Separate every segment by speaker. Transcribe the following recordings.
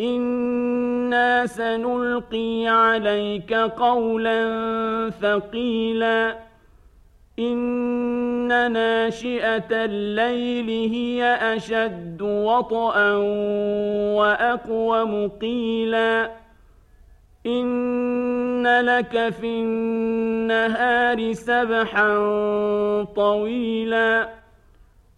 Speaker 1: أنا سنلقي عليك قولا ثقيلا ان ناشئه الليل هي اشد وطئا واقوم قيلا ان لك في النهار سبحا طويلا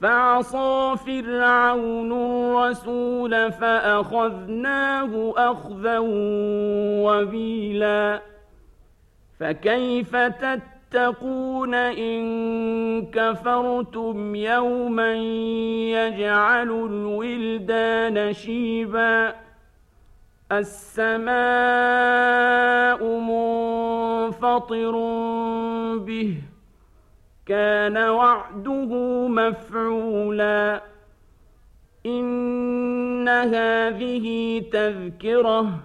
Speaker 1: فعصى فرعون الرسول فأخذناه أخذا وبيلا. فكيف تتقون إن كفرتم يوما يجعل الولدان شيبا؟ السماء منفطر به. كان وعده مفعولا. إن هذه تذكرة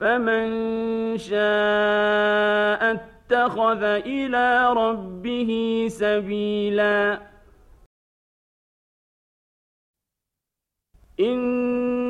Speaker 1: فمن شاء اتخذ إلى ربه سبيلا.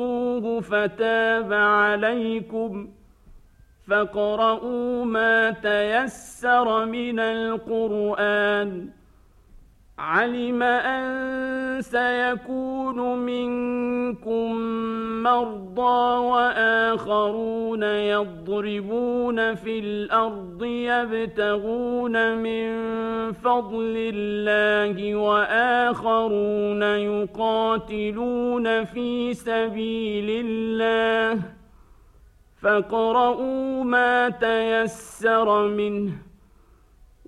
Speaker 1: تحصوه فتاب عليكم. فاقرؤوا ما تيسر من القرآن. علم أن سيكون منكم مرضى وآخرون يضربون في الأرض يبتغون من فضل الله وآخرون يقاتلون في سبيل الله فاقرؤوا ما تيسر منه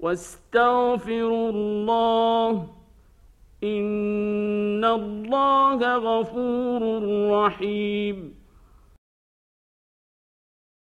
Speaker 1: واستغفروا الله إن الله غفور رحيم